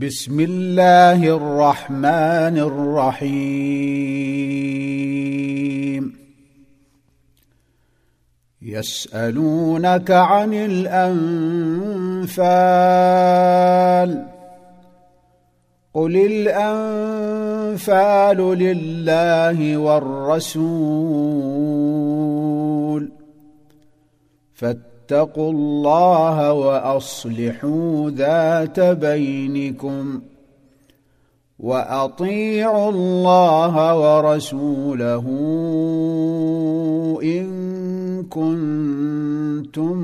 بسم الله الرحمن الرحيم يسالونك عن الانفال قل الانفال لله والرسول فاتقوا فاتقوا الله وأصلحوا ذات بينكم وأطيعوا الله ورسوله إن كنتم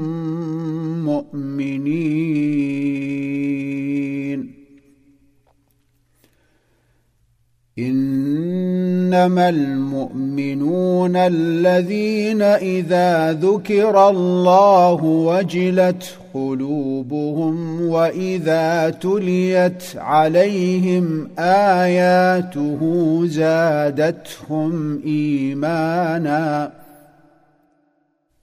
مؤمنين. إنما المؤمنون الذين إذا ذكر الله وجلت قلوبهم وإذا تليت عليهم آياته زادتهم إيمانا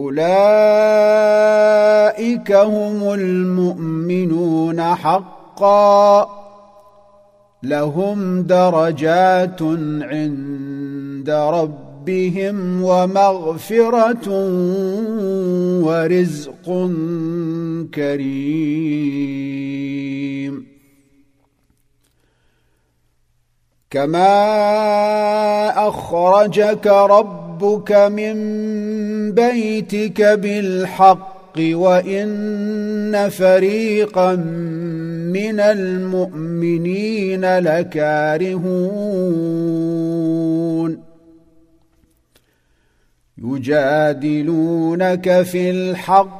أولئك هم المؤمنون حقا. لهم درجات عند ربهم ومغفرة ورزق كريم. كما أخرجك ربك من بيتك بالحق وإن فريقا من المؤمنين لكارهون. يجادلونك في الحق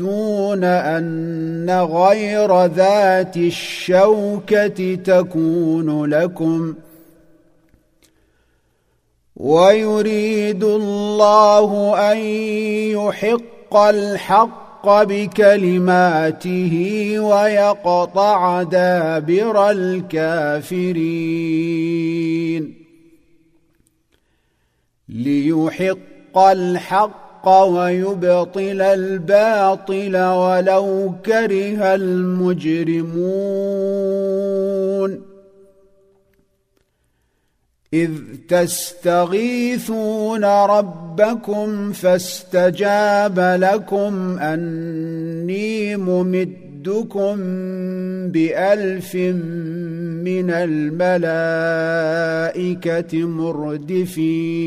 وتودون أن غير ذات الشوكة تكون لكم. ويريد الله أن يحق الحق بكلماته ويقطع دابر الكافرين. ليحق الحق ويبطل الباطل ولو كره المجرمون. إذ تستغيثون ربكم فاستجاب لكم أني ممدكم بألف من الملائكة مردفين.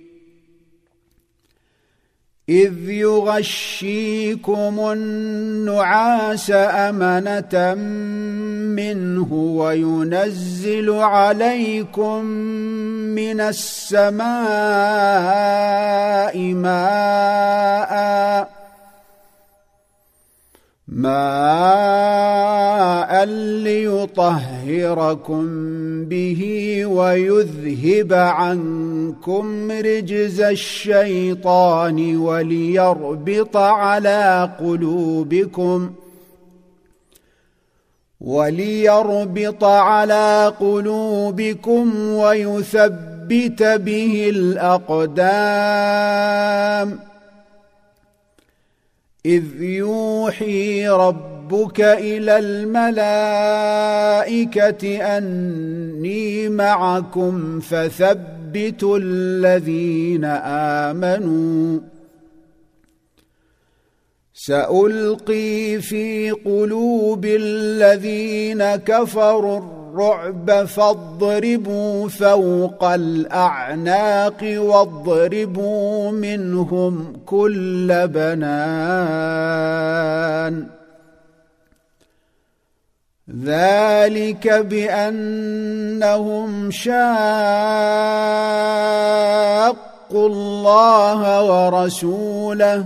إذ يغشيكم النعاس أمنة منه وينزل عليكم من السماء ماء ماء ليطهركم به ويذهب عنكم رجز الشيطان وليربط على قلوبكم وليربط على قلوبكم ويثبت به الأقدام إذ يوحي ربك إلى الملائكة أني معكم فثبتوا الذين آمنوا. سألقي في قلوب الذين كفروا الرعب فاضربوا فوق الأعناق واضربوا منهم كل بنان. ذلك بأنهم شاقوا الله ورسوله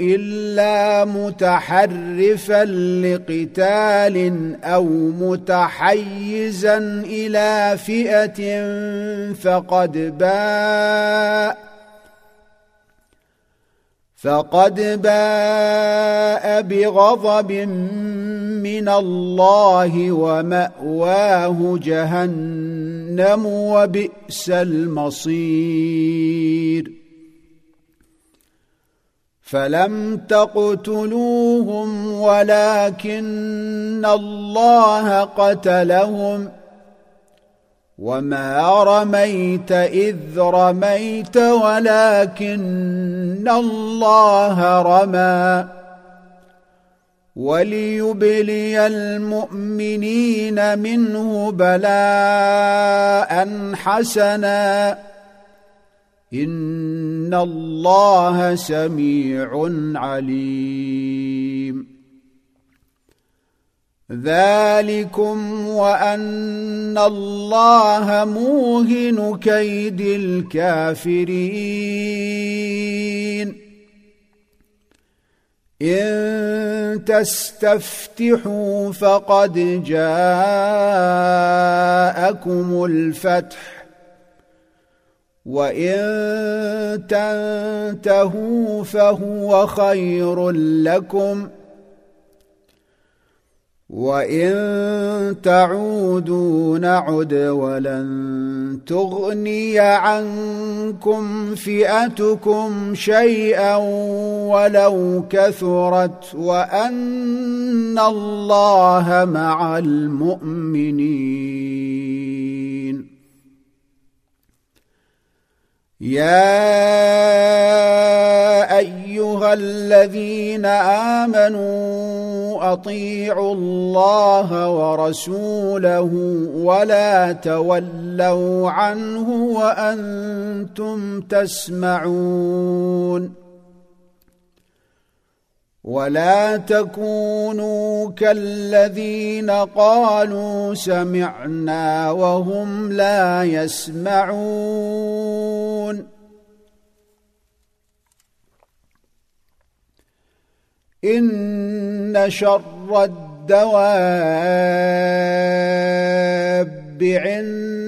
إلا متحرفا لقتال أو متحيزا إلى فئة فقد باء فقد باء بغضب من الله ومأواه جهنم وبئس المصير فلم تقتلوهم ولكن الله قتلهم. وما رميت إذ رميت ولكن الله رمى. وليبلي المؤمنين منه بلاء حسنا. ان الله سميع عليم ذلكم وان الله موهن كيد الكافرين ان تستفتحوا فقد جاءكم الفتح وان تنتهوا فهو خير لكم وان تعودوا نعد ولن تغني عنكم فئتكم شيئا ولو كثرت وان الله مع المؤمنين يا أيها الذين آمنوا أطيعوا الله ورسوله ولا تولوا عنه وأنتم تسمعون ولا تكونوا كالذين قالوا سمعنا وهم لا يسمعون. إن شر الدواب عند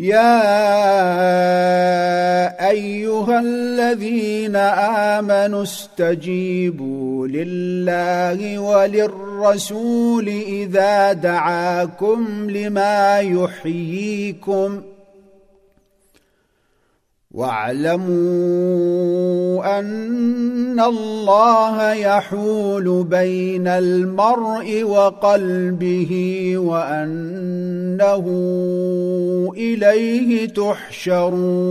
يا أيها الذين آمنوا استجيبوا لله وللرسول إذا دعاكم لما يحييكم واعلموا أن الله يحول بين المرء وقلبه وأنه إليه تحشرون.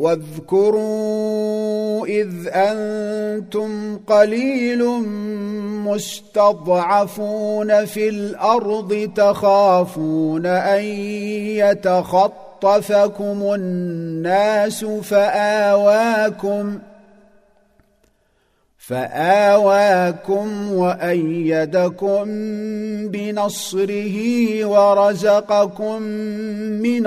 واذكروا إذ أنتم قليل مستضعفون في الأرض تخافون أن يتخطفكم الناس فآواكم فآواكم وأيدكم بنصره ورزقكم من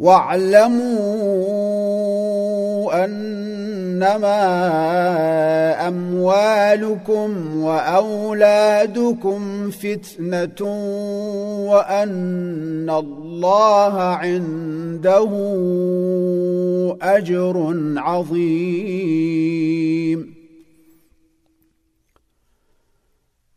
واعلموا أنما أموالكم وأولادكم فتنة وأن الله عنده أجر عظيم.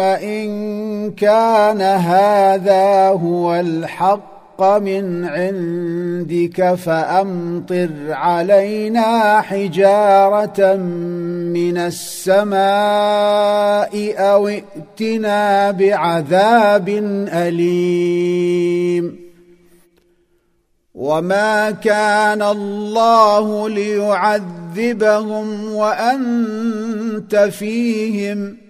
إن كان هذا هو الحق من عندك فأمطر علينا حجارة من السماء أو ائتنا بعذاب أليم. وما كان الله ليعذبهم وأنت فيهم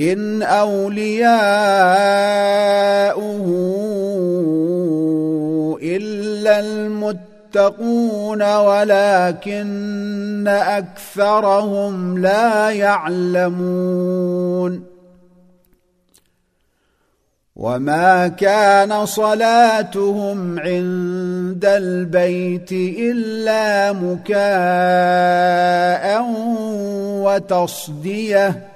إن أولياؤه إلا المتقين يتقون ولكن أكثرهم لا يعلمون وما كان صلاتهم عند البيت إلا مكاء وتصدية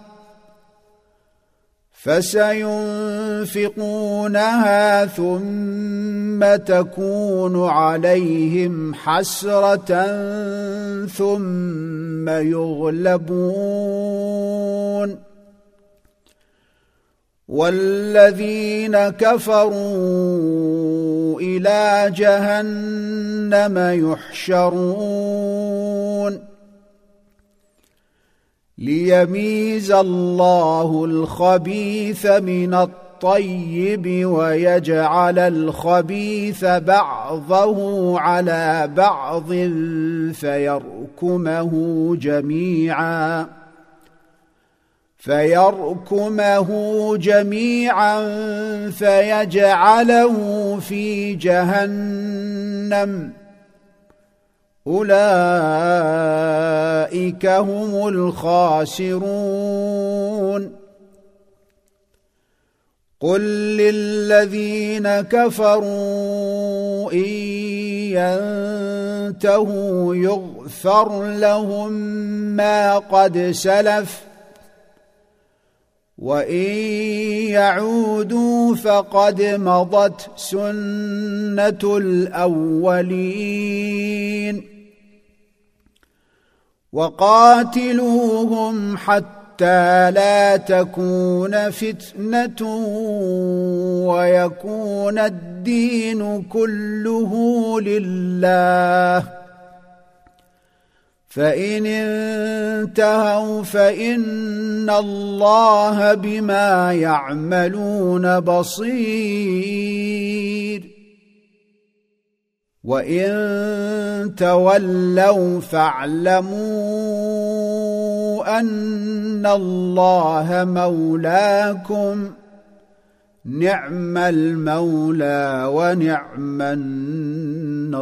فسينفقونها ثم تكون عليهم حسرة ثم يغلبون. والذين كفروا إلى جهنم يحشرون. ليميز الله الخبيث من الطيب ويجعل الخبيث بعضه على بعض فيركمه جميعا فيركمه جميعا فيجعله في جهنم أولئك هم الخاسرون. قل للذين كفروا إن ينتهوا يغفر لهم ما قد سلف وان يعودوا فقد مضت سنه الاولين وقاتلوهم حتى لا تكون فتنه ويكون الدين كله لله فان انتهوا فان الله بما يعملون بصير وان تولوا فاعلموا ان الله مولاكم نعم المولى ونعم النصير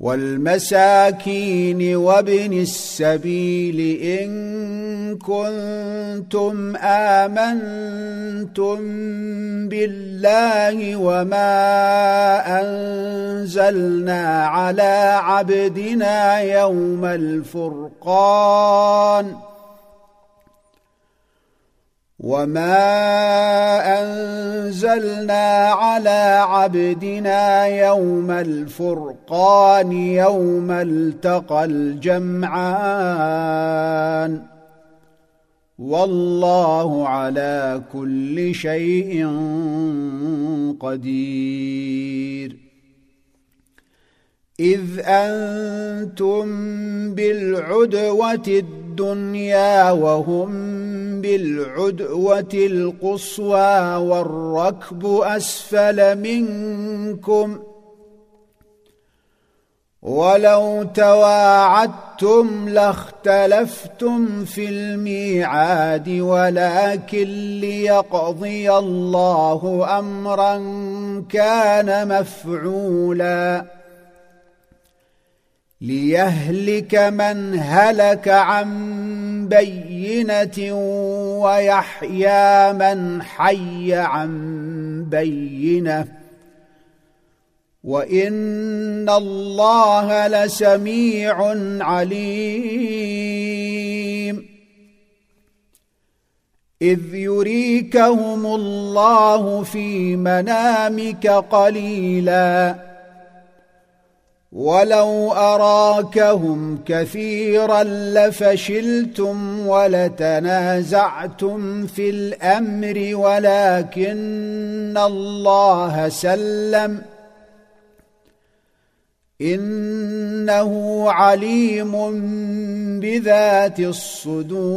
والمساكين وابن السبيل إن كنتم آمنتم بالله وما أنزلنا على عبدنا يوم الفرقان وما انزلنا على عبدنا يوم الفرقان يوم التقى الجمعان والله على كل شيء قدير اذ أنتم بالعدوه الدنيا وهم بالعدوة القصوى والركب أسفل منكم ولو تواعدتم لاختلفتم في الميعاد ولكن ليقضي الله أمرا كان مفعولا ليهلك من هلك عن بينة ويحيى من حي عن بينة. وإن الله لسميع عليم. إذ يريكهم الله في منامك قليلا. ولو أراكهم كثيرا لفشلتم ولتنازعتم في الأمر ولكن الله سلم. إنه عليم بذات الصدور.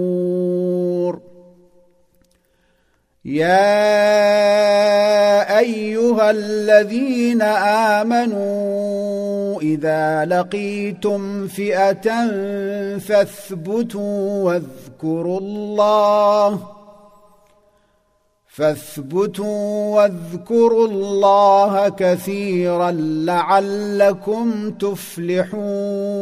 يا أيها الذين آمنوا إذا لقيتم فئة فاثبتوا واذكروا الله فاثبتوا واذكروا الله كثيرا لعلكم تفلحون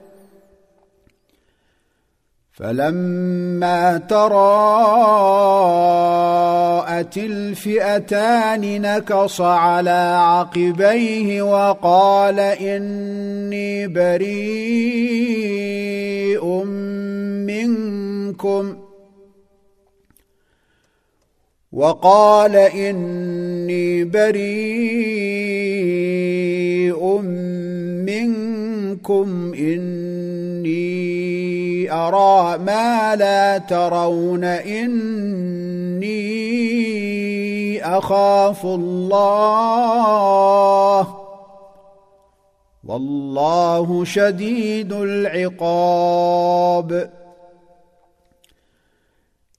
فلما تراءت الفئتان نكص على عقبيه وقال إني بريء منكم. وقال إني بريء منكم. إني أرى ما لا ترون إني أخاف الله. والله شديد العقاب.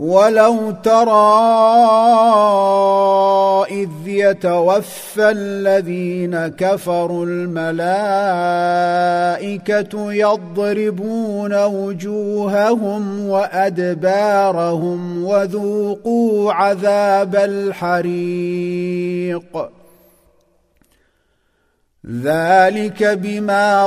ولو ترى اذ يتوفى الذين كفروا الملائكه يضربون وجوههم وادبارهم وذوقوا عذاب الحريق ذلك بما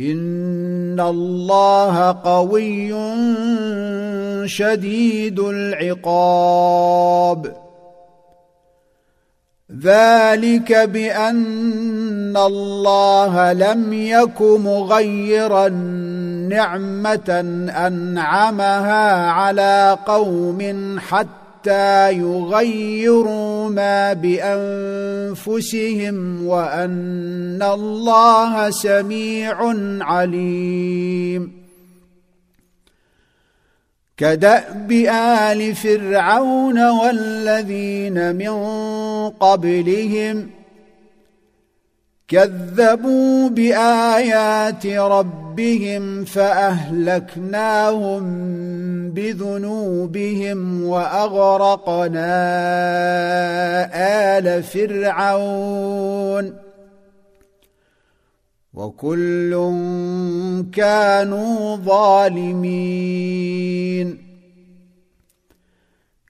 ان الله قوي شديد العقاب ذلك بان الله لم يك مغيرا نعمه انعمها على قوم حتى يغيروا ما بأنفسهم وأن الله سميع عليم. كدأب آل فرعون والذين من قبلهم كذبوا بآيات ربهم فأهلكناهم بذنوبهم وأغرقنا آل فرعون وكل كانوا ظالمين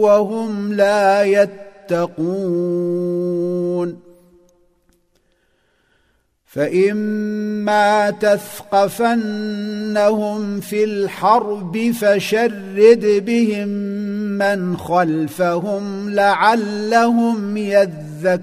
وهم لا يتقون فإما تثقفنهم في الحرب فشرد بهم من خلفهم لعلهم يذكرون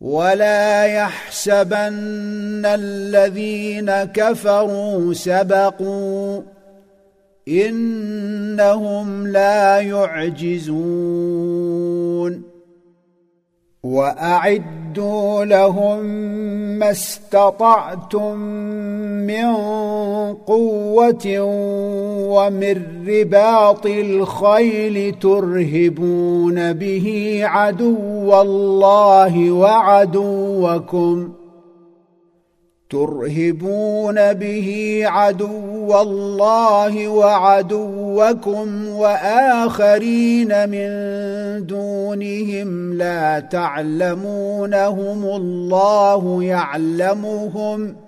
ولا يحسبن الذين كفروا سبقوا إنهم لا يعجزون وأعدوا لهم ما استطعتم من قوة ومن رباط الخيل ترهبون به عدو الله وعدوكم ترهبون به عدو الله وعدوكم وآخرين من دونهم لا تعلمونهم الله يعلمهم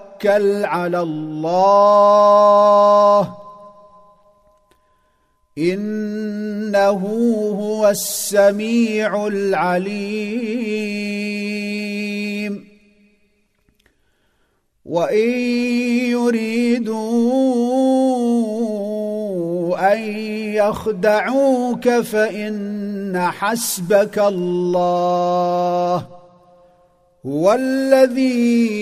توكل على الله. إنه هو السميع العليم. وإن يريدوا أن يخدعوك فإن حسبك الله. هو الذي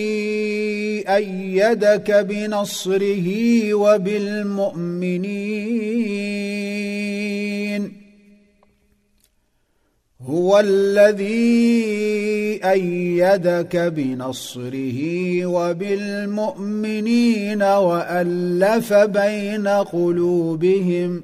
إيدك بنصره وبالمؤمنين هو الذي إيدك بنصره وبالمؤمنين والف بين قلوبهم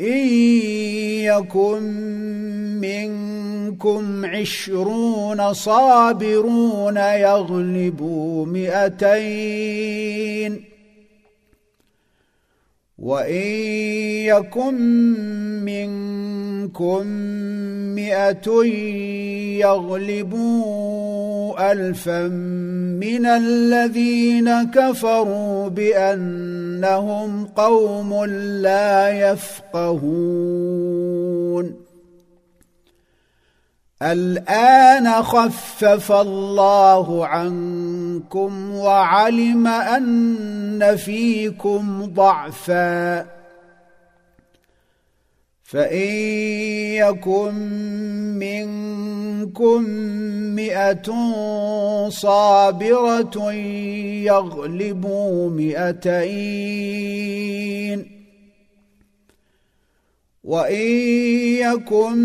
إن يكن منكم عشرون صابرون يغلبوا مئتين وان يكن منكم مئه يغلبوا الفا من الذين كفروا بانهم قوم لا يفقهون الان خفف الله عنكم وعلم أن فيكم ضعفا فإن يكن منكم مئة صابرة يغلبوا مئتين وإن يكن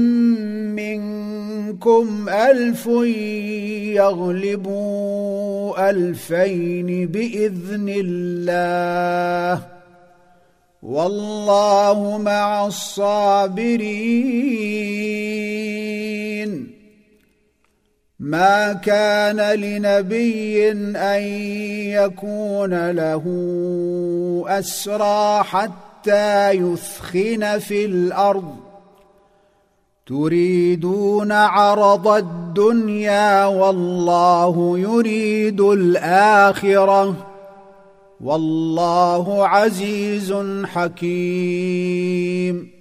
منكم ألف يغلبوا ألفين بإذن الله والله مع الصابرين. ما كان لنبي أن يكون له أسرى حتى حتى يثخن في الأرض. تريدون عرض الدنيا والله يريد الآخرة. والله عزيز حكيم.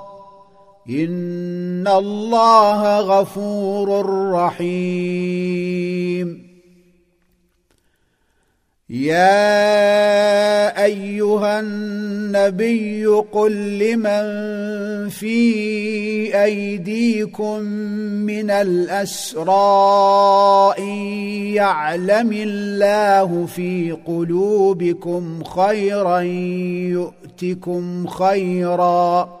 ان الله غفور رحيم. يا ايها النبي قل لمن في ايديكم من الاسرى ان يعلم الله في قلوبكم خيرا يؤتكم خيرا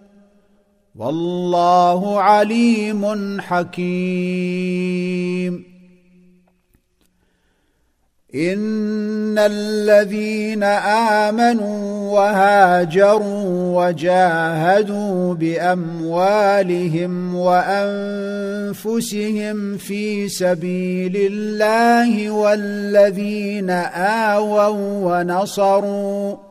والله عليم حكيم. إن الذين آمنوا وهاجروا وجاهدوا بأموالهم وأنفسهم في سبيل الله والذين آووا ونصروا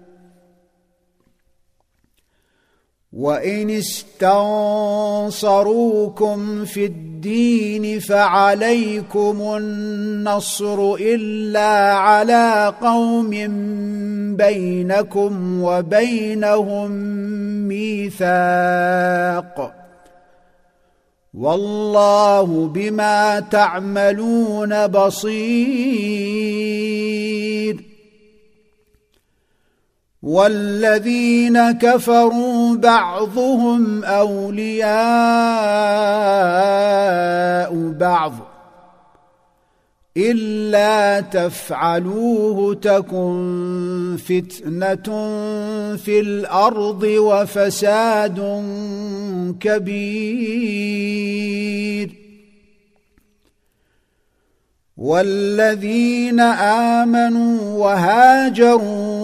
وان استنصروكم في الدين فعليكم النصر الا على قوم بينكم وبينهم ميثاق والله بما تعملون بصير والذين كفروا بعضهم أولياء بعض إلا تفعلوه تكن فتنة في الأرض وفساد كبير والذين آمنوا وهاجروا